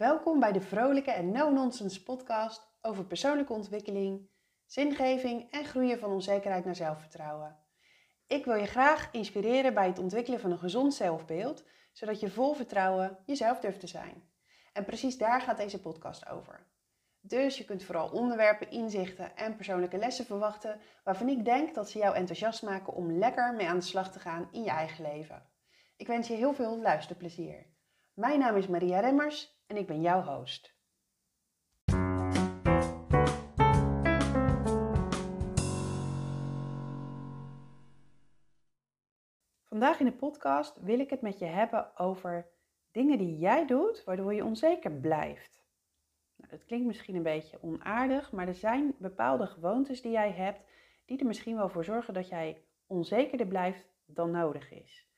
Welkom bij de vrolijke en no-nonsense podcast over persoonlijke ontwikkeling, zingeving en groeien van onzekerheid naar zelfvertrouwen. Ik wil je graag inspireren bij het ontwikkelen van een gezond zelfbeeld, zodat je vol vertrouwen jezelf durft te zijn. En precies daar gaat deze podcast over. Dus je kunt vooral onderwerpen, inzichten en persoonlijke lessen verwachten waarvan ik denk dat ze jou enthousiast maken om lekker mee aan de slag te gaan in je eigen leven. Ik wens je heel veel luisterplezier. Mijn naam is Maria Remmers en ik ben jouw host. Vandaag in de podcast wil ik het met je hebben over dingen die jij doet waardoor je onzeker blijft. Nou, dat klinkt misschien een beetje onaardig, maar er zijn bepaalde gewoontes die jij hebt die er misschien wel voor zorgen dat jij onzekerder blijft dan nodig is.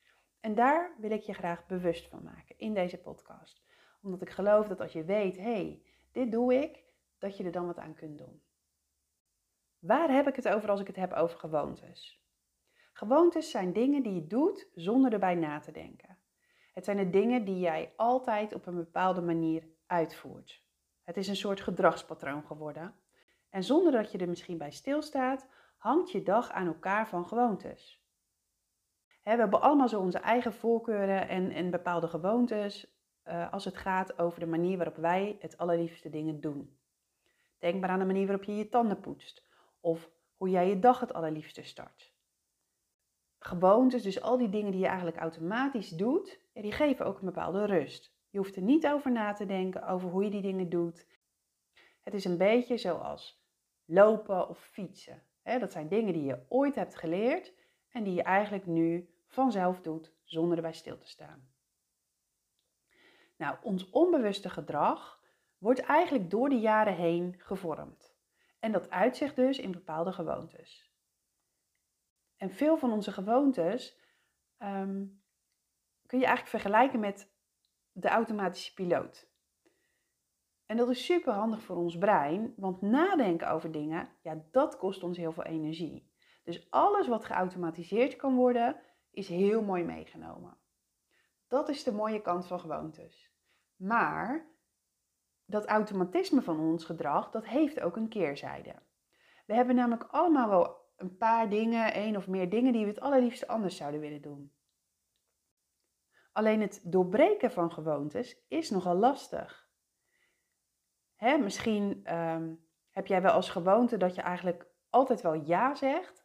En daar wil ik je graag bewust van maken in deze podcast. Omdat ik geloof dat als je weet, hé, hey, dit doe ik, dat je er dan wat aan kunt doen. Waar heb ik het over als ik het heb over gewoontes? Gewoontes zijn dingen die je doet zonder erbij na te denken. Het zijn de dingen die jij altijd op een bepaalde manier uitvoert. Het is een soort gedragspatroon geworden. En zonder dat je er misschien bij stilstaat, hangt je dag aan elkaar van gewoontes we hebben allemaal zo onze eigen voorkeuren en, en bepaalde gewoontes uh, als het gaat over de manier waarop wij het allerliefste dingen doen. Denk maar aan de manier waarop je je tanden poetst of hoe jij je dag het allerliefste start. Gewoontes, dus al die dingen die je eigenlijk automatisch doet, die geven ook een bepaalde rust. Je hoeft er niet over na te denken over hoe je die dingen doet. Het is een beetje zoals lopen of fietsen. Dat zijn dingen die je ooit hebt geleerd en die je eigenlijk nu vanzelf doet zonder erbij stil te staan. Nou, ons onbewuste gedrag wordt eigenlijk door de jaren heen gevormd. En dat uitzicht dus in bepaalde gewoontes. En veel van onze gewoontes ehm, kun je eigenlijk vergelijken met de automatische piloot. En dat is super handig voor ons brein, want nadenken over dingen, ja, dat kost ons heel veel energie. Dus alles wat geautomatiseerd kan worden, is heel mooi meegenomen. Dat is de mooie kant van gewoontes. Maar dat automatisme van ons gedrag, dat heeft ook een keerzijde. We hebben namelijk allemaal wel een paar dingen, één of meer dingen die we het allerliefste anders zouden willen doen. Alleen het doorbreken van gewoontes is nogal lastig. Hè, misschien ehm, heb jij wel als gewoonte dat je eigenlijk altijd wel ja zegt,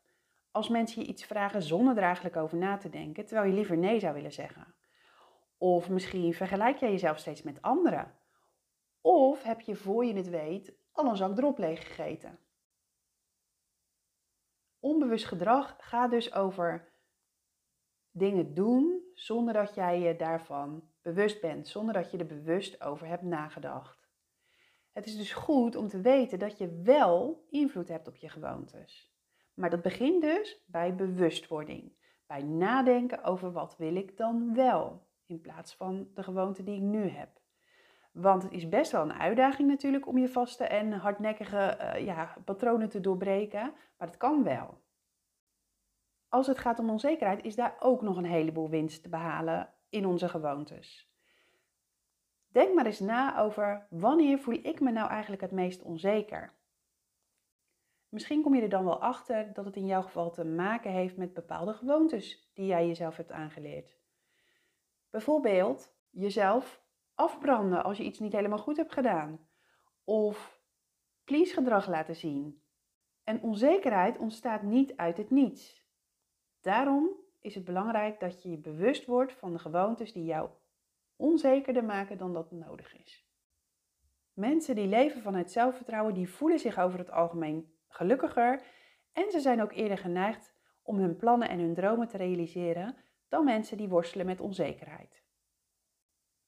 als mensen je iets vragen zonder er eigenlijk over na te denken, terwijl je liever nee zou willen zeggen. Of misschien vergelijk jij jezelf steeds met anderen. Of heb je voor je het weet al een zak drop leeg gegeten. Onbewust gedrag gaat dus over dingen doen zonder dat jij je daarvan bewust bent, zonder dat je er bewust over hebt nagedacht. Het is dus goed om te weten dat je wel invloed hebt op je gewoontes. Maar dat begint dus bij bewustwording. Bij nadenken over wat wil ik dan wel, in plaats van de gewoonte die ik nu heb. Want het is best wel een uitdaging natuurlijk om je vaste en hardnekkige uh, ja, patronen te doorbreken, maar het kan wel. Als het gaat om onzekerheid is daar ook nog een heleboel winst te behalen in onze gewoontes. Denk maar eens na over wanneer voel ik me nou eigenlijk het meest onzeker? Misschien kom je er dan wel achter dat het in jouw geval te maken heeft met bepaalde gewoontes die jij jezelf hebt aangeleerd. Bijvoorbeeld jezelf afbranden als je iets niet helemaal goed hebt gedaan. Of please gedrag laten zien. En onzekerheid ontstaat niet uit het niets. Daarom is het belangrijk dat je je bewust wordt van de gewoontes die jou onzekerder maken dan dat nodig is. Mensen die leven vanuit zelfvertrouwen, die voelen zich over het algemeen gelukkiger en ze zijn ook eerder geneigd om hun plannen en hun dromen te realiseren dan mensen die worstelen met onzekerheid.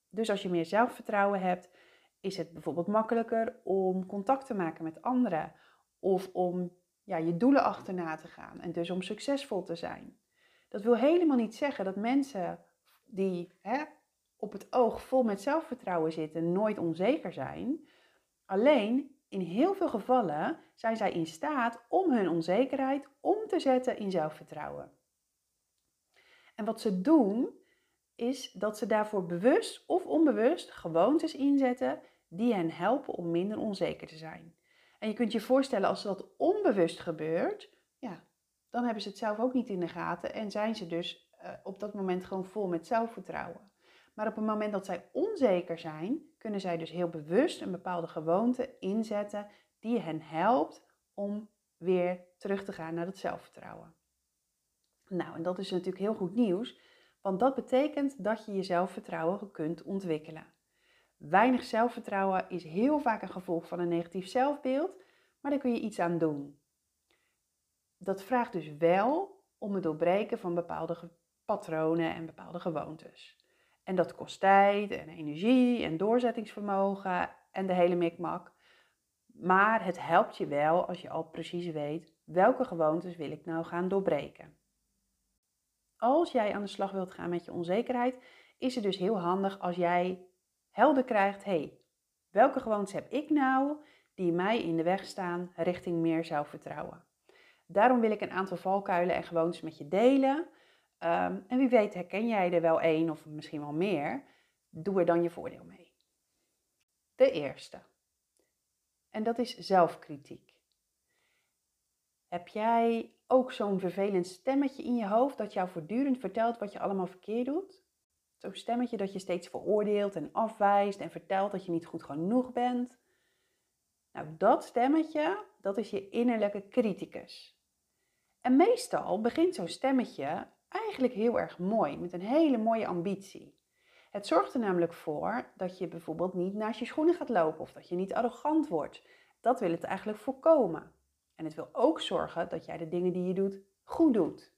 Dus als je meer zelfvertrouwen hebt, is het bijvoorbeeld makkelijker om contact te maken met anderen of om ja, je doelen achterna te gaan en dus om succesvol te zijn. Dat wil helemaal niet zeggen dat mensen die hè, op het oog vol met zelfvertrouwen zitten nooit onzeker zijn. Alleen in heel veel gevallen zijn zij in staat om hun onzekerheid om te zetten in zelfvertrouwen. En wat ze doen, is dat ze daarvoor bewust of onbewust gewoontes inzetten die hen helpen om minder onzeker te zijn. En je kunt je voorstellen als dat onbewust gebeurt, ja, dan hebben ze het zelf ook niet in de gaten en zijn ze dus uh, op dat moment gewoon vol met zelfvertrouwen. Maar op het moment dat zij onzeker zijn, kunnen zij dus heel bewust een bepaalde gewoonte inzetten die hen helpt om weer terug te gaan naar dat zelfvertrouwen. Nou, en dat is natuurlijk heel goed nieuws, want dat betekent dat je je zelfvertrouwen kunt ontwikkelen. Weinig zelfvertrouwen is heel vaak een gevolg van een negatief zelfbeeld, maar daar kun je iets aan doen. Dat vraagt dus wel om het doorbreken van bepaalde patronen en bepaalde gewoontes. En dat kost tijd en energie en doorzettingsvermogen en de hele mikmak. Maar het helpt je wel als je al precies weet welke gewoontes wil ik nou gaan doorbreken. Als jij aan de slag wilt gaan met je onzekerheid, is het dus heel handig als jij helder krijgt: hey, welke gewoontes heb ik nou die mij in de weg staan richting meer zelfvertrouwen? Daarom wil ik een aantal valkuilen en gewoontes met je delen. Ehm, en wie weet herken jij er wel één of misschien wel meer. Doe er dan je voordeel mee. De eerste. En dat is zelfkritiek. Heb jij ook zo'n vervelend stemmetje in je hoofd dat jou voortdurend vertelt wat je allemaal verkeerd doet? Zo'n stemmetje dat je steeds veroordeelt en afwijst en vertelt dat je niet goed genoeg bent. Nou, dat stemmetje, dat is je innerlijke criticus. En meestal begint zo'n stemmetje eigenlijk heel erg mooi, met een hele mooie ambitie. Het zorgt er namelijk voor dat je bijvoorbeeld niet naast je schoenen gaat lopen of dat je niet arrogant wordt. Dat wil het eigenlijk voorkomen. En het wil ook zorgen dat jij de dingen die je doet goed doet.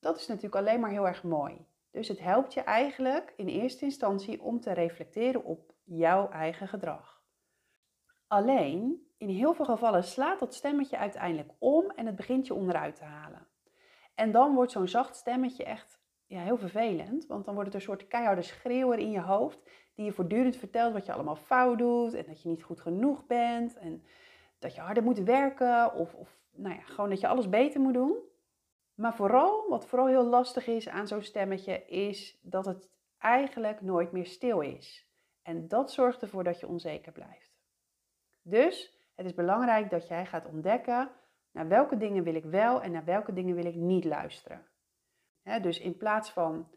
Dat is natuurlijk alleen maar heel erg mooi. Dus het helpt je eigenlijk in eerste instantie om te reflecteren op jouw eigen gedrag. Alleen, in heel veel gevallen slaat dat stemmetje uiteindelijk om en het begint je onderuit te halen. En dan wordt zo'n zacht stemmetje echt ja, heel vervelend, want dan wordt het een soort keiharde schreeuwer in je hoofd die je voortdurend vertelt wat je allemaal fout doet en dat je niet goed genoeg bent en dat je harder moet werken of, of nou ja, gewoon dat je alles beter moet doen. Maar vooral, wat vooral heel lastig is aan zo'n stemmetje, is dat het eigenlijk nooit meer stil is. En dat zorgt ervoor dat je onzeker blijft. Dus het is belangrijk dat jij gaat ontdekken naar welke dingen wil ik wel en naar welke dingen wil ik niet luisteren. dus in plaats van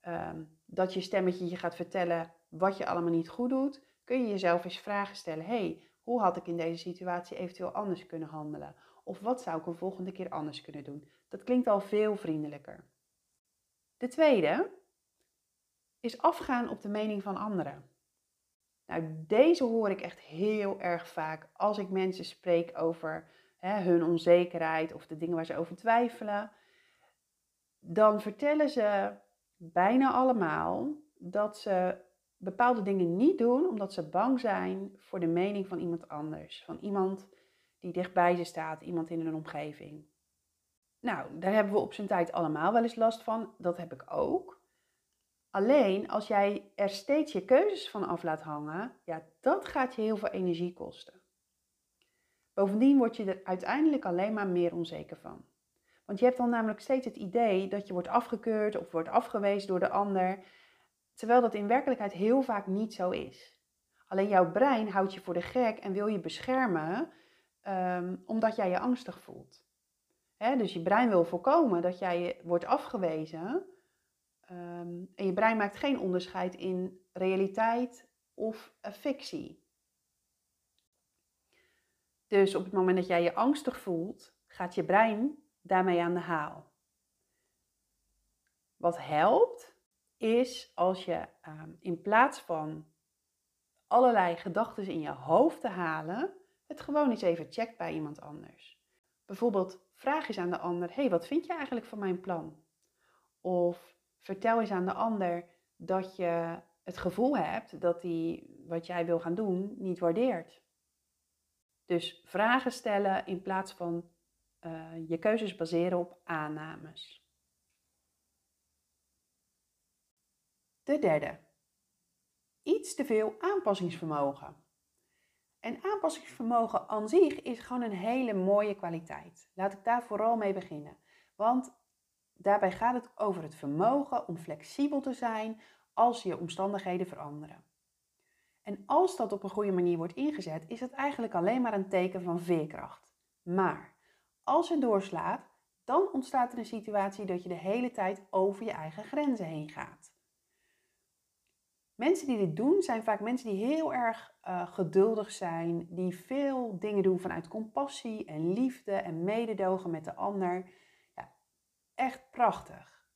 ehm, dat je stemmetje je gaat vertellen wat je allemaal niet goed doet, kun je jezelf eens vragen stellen. hey, hoe had ik in deze situatie eventueel anders kunnen handelen? Of wat zou ik een volgende keer anders kunnen doen? Dat klinkt al veel vriendelijker. De tweede is afgaan op de mening van anderen. Nou, deze hoor ik echt heel erg vaak als ik mensen spreek over hè, hun onzekerheid of de dingen waar ze over twijfelen. Dan vertellen ze bijna allemaal dat ze bepaalde dingen niet doen omdat ze bang zijn voor de mening van iemand anders. Van iemand die dichtbij ze staat, iemand in hun omgeving. Nou, daar hebben we op zijn tijd allemaal wel eens last van. Dat heb ik ook. Alleen als jij er steeds je keuzes van af laat hangen, ja, dat gaat je heel veel energie kosten. Bovendien word je er uiteindelijk alleen maar meer onzeker van. Want je hebt dan namelijk steeds het idee dat je wordt afgekeurd of wordt afgewezen door de ander, terwijl dat in werkelijkheid heel vaak niet zo is. Alleen jouw brein houdt je voor de gek en wil je beschermen Ehm, omdat jij je angstig voelt. dus je brein wil voorkomen dat jij wordt afgewezen. Ehm, en je brein maakt geen onderscheid in realiteit of fictie. Dus op het moment dat jij je angstig voelt, gaat je brein daarmee aan de haal. Wat helpt, is als je ehm, in plaats van allerlei gedachten in je hoofd te halen, het gewoon eens even checkt bij iemand anders. Bijvoorbeeld vraag eens aan de ander: hey, wat vind je eigenlijk van mijn plan? Of vertel eens aan de ander dat je het gevoel hebt dat hij wat jij wil gaan doen niet waardeert. Dus vragen stellen in plaats van uh, je keuzes baseren op aannames. De derde. Iets te veel aanpassingsvermogen. En aanpassingsvermogen aan zich is gewoon een hele mooie kwaliteit. Laat ik daar vooral mee beginnen. Want daarbij gaat het over het vermogen om flexibel te zijn als je omstandigheden veranderen. En als dat op een goede manier wordt ingezet, is het eigenlijk alleen maar een teken van veerkracht. Maar als het doorslaat, dan ontstaat er een situatie dat je de hele tijd over je eigen grenzen heen gaat. Mensen die dit doen zijn vaak mensen die heel erg uh, geduldig zijn, die veel dingen doen vanuit compassie en liefde en mededogen met de ander. Ja, echt prachtig.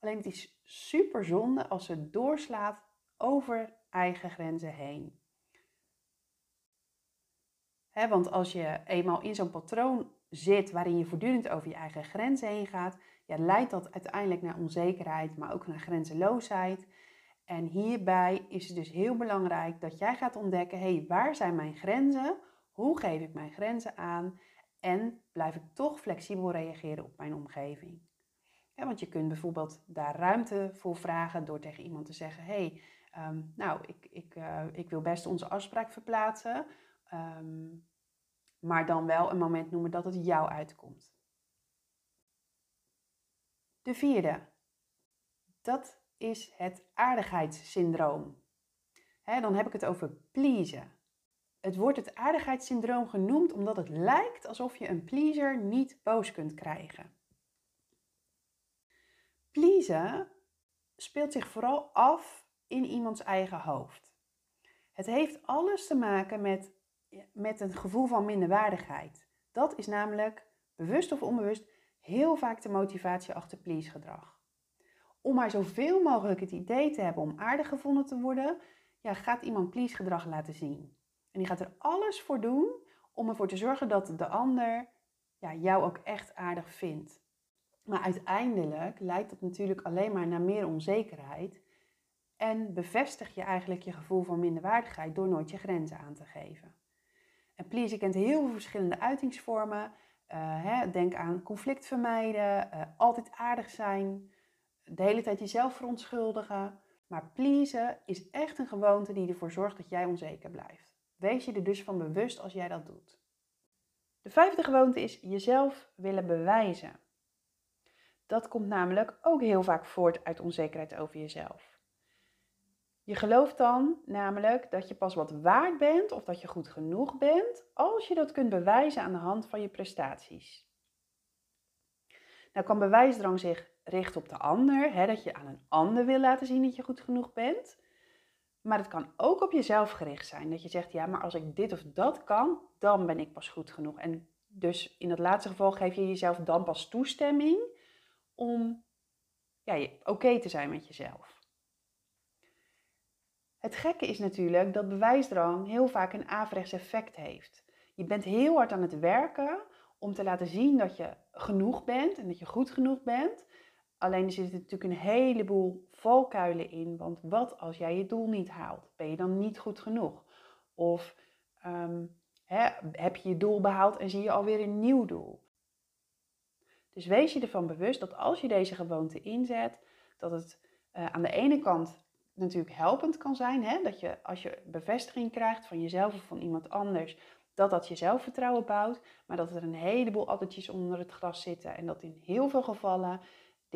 Alleen het is super zonde als het doorslaat over eigen grenzen heen. want als je eenmaal in zo'n patroon zit waarin je voortdurend over je eigen grenzen heen gaat, ja, leidt dat uiteindelijk naar onzekerheid, maar ook naar grenzeloosheid. En hierbij is het dus heel belangrijk dat jij gaat ontdekken: hé, hey, waar zijn mijn grenzen? Hoe geef ik mijn grenzen aan? En blijf ik toch flexibel reageren op mijn omgeving? want je kunt bijvoorbeeld daar ruimte voor vragen door tegen iemand te zeggen: hé, hey, ehm, nou, ik, ik, uh, ik wil best onze afspraak verplaatsen, um, maar dan wel een moment noemen dat het jou uitkomt. De vierde, dat is het aardigheidssyndroom. dan heb ik het over pleasen. Het wordt het aardigheidssyndroom genoemd omdat het lijkt alsof je een pleaser niet boos kunt krijgen. Pleasen speelt zich vooral af in iemands eigen hoofd. Het heeft alles te maken met, met een gevoel van minderwaardigheid. Dat is namelijk, bewust of onbewust, heel vaak de motivatie achter please gedrag om maar zoveel mogelijk het idee te hebben om aardig gevonden te worden, ja, gaat iemand please gedrag laten zien. En die gaat er alles voor doen om ervoor te zorgen dat de ander ja, jou ook echt aardig vindt. Maar uiteindelijk leidt dat natuurlijk alleen maar naar meer onzekerheid en bevestig je eigenlijk je gevoel van minderwaardigheid door nooit je grenzen aan te geven. En please kent heel veel verschillende uitingsvormen. Uh, hè, denk aan conflict vermijden, uh, altijd aardig zijn, de hele tijd jezelf verontschuldigen. Maar pleasen is echt een gewoonte die ervoor zorgt dat jij onzeker blijft. Wees je er dus van bewust als jij dat doet. De vijfde gewoonte is jezelf willen bewijzen. Dat komt namelijk ook heel vaak voort uit onzekerheid over jezelf. Je gelooft dan namelijk dat je pas wat waard bent of dat je goed genoeg bent als je dat kunt bewijzen aan de hand van je prestaties. Nou kan bewijsdrang zich richten op de ander, hè, dat je aan een ander wil laten zien dat je goed genoeg bent. Maar het kan ook op jezelf gericht zijn. Dat je zegt, ja, maar als ik dit of dat kan, dan ben ik pas goed genoeg. En dus in dat laatste geval geef je jezelf dan pas toestemming om ja, oké te zijn met jezelf. Het gekke is natuurlijk dat bewijsdrang heel vaak een averechts effect heeft. Je bent heel hard aan het werken om te laten zien dat je genoeg bent en dat je goed genoeg bent. Alleen er zitten natuurlijk een heleboel valkuilen in. Want wat als jij je doel niet haalt? Ben je dan niet goed genoeg? Of ehm, heb je je doel behaald en zie je alweer een nieuw doel? Dus wees je ervan bewust dat als je deze gewoonte inzet, dat het uh, aan de ene kant natuurlijk helpend kan zijn. Hè? Dat je als je bevestiging krijgt van jezelf of van iemand anders, dat dat je zelfvertrouwen bouwt, maar dat er een heleboel addertjes onder het gras zitten en dat in heel veel gevallen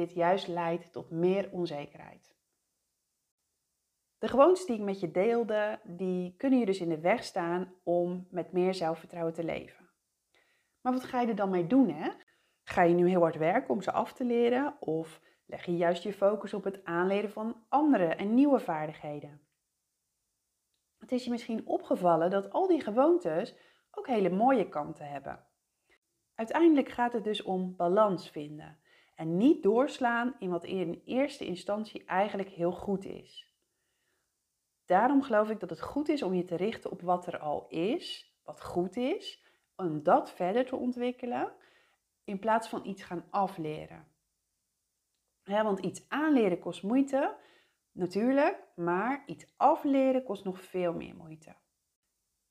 dit juist leidt tot meer onzekerheid. De gewoontes die ik met je deelde, die kunnen je dus in de weg staan om met meer zelfvertrouwen te leven. Maar wat ga je er dan mee doen? Hè? Ga je nu heel hard werken om ze af te leren of leg je juist je focus op het aanleren van andere en nieuwe vaardigheden? Het is je misschien opgevallen dat al die gewoontes ook hele mooie kanten hebben. Uiteindelijk gaat het dus om balans vinden en niet doorslaan in wat in eerste instantie eigenlijk heel goed is. Daarom geloof ik dat het goed is om je te richten op wat er al is, wat goed is, om dat verder te ontwikkelen, in plaats van iets gaan afleren. Want iets aanleren kost moeite, natuurlijk, maar iets afleren kost nog veel meer moeite.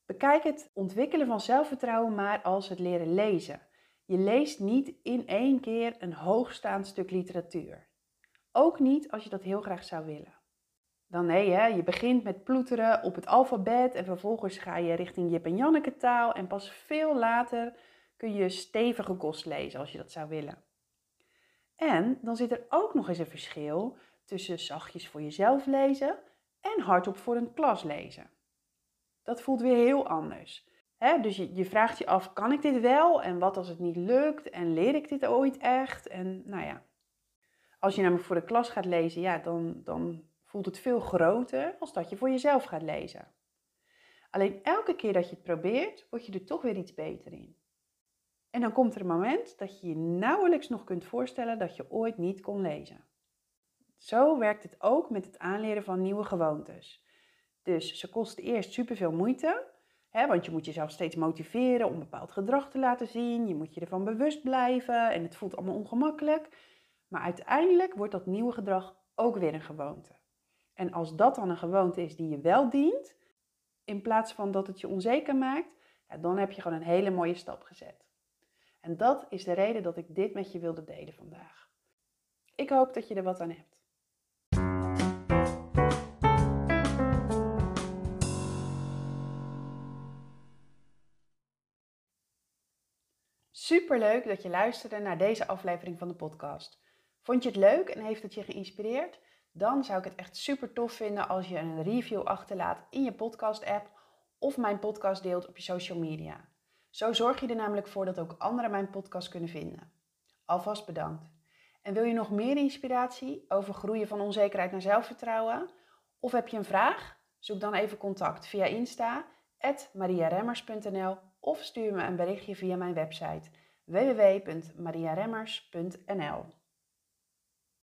Bekijk het ontwikkelen van zelfvertrouwen maar als het leren lezen. Je leest niet in één keer een hoogstaand stuk literatuur. Ook niet als je dat heel graag zou willen. Dan nee, hè, je begint met ploeteren op het alfabet en vervolgens ga je richting Jip en Janneke taal en pas veel later kun je stevige kost lezen als je dat zou willen. En dan zit er ook nog eens een verschil tussen zachtjes voor jezelf lezen en hardop voor een klas lezen. Dat voelt weer heel anders. Dus je, vraagt je af, kan ik dit wel? En wat als het niet lukt? En leer ik dit ooit echt? En nou ja, als je namelijk voor de klas gaat lezen, ja, dan, dan voelt het veel groter als dat je voor jezelf gaat lezen. Alleen elke keer dat je het probeert, word je er toch weer iets beter in. En dan komt er een moment dat je je nauwelijks nog kunt voorstellen dat je ooit niet kon lezen. Zo werkt het ook met het aanleren van nieuwe gewoontes. Dus ze kosten eerst superveel moeite, want je moet jezelf steeds motiveren om bepaald gedrag te laten zien. Je moet je ervan bewust blijven en het voelt allemaal ongemakkelijk. Maar uiteindelijk wordt dat nieuwe gedrag ook weer een gewoonte. En als dat dan een gewoonte is die je wel dient, in plaats van dat het je onzeker maakt, ja, dan heb je gewoon een hele mooie stap gezet. En dat is de reden dat ik dit met je wilde delen vandaag. Ik hoop dat je er wat aan hebt. Superleuk dat je luisterde naar deze aflevering van de podcast. Vond je het leuk en heeft het je geïnspireerd? Dan zou ik het echt super tof vinden als je een review achterlaat in je podcast-app of mijn podcast deelt op je social media. Zo zorg je er namelijk voor dat ook anderen mijn podcast kunnen vinden. Alvast bedankt. En wil je nog meer inspiratie over groeien van onzekerheid naar zelfvertrouwen? Of heb je een vraag? Zoek dan even contact via Insta, mariaremmers.nl of stuur me een berichtje via mijn website www.mariaremmers.nl.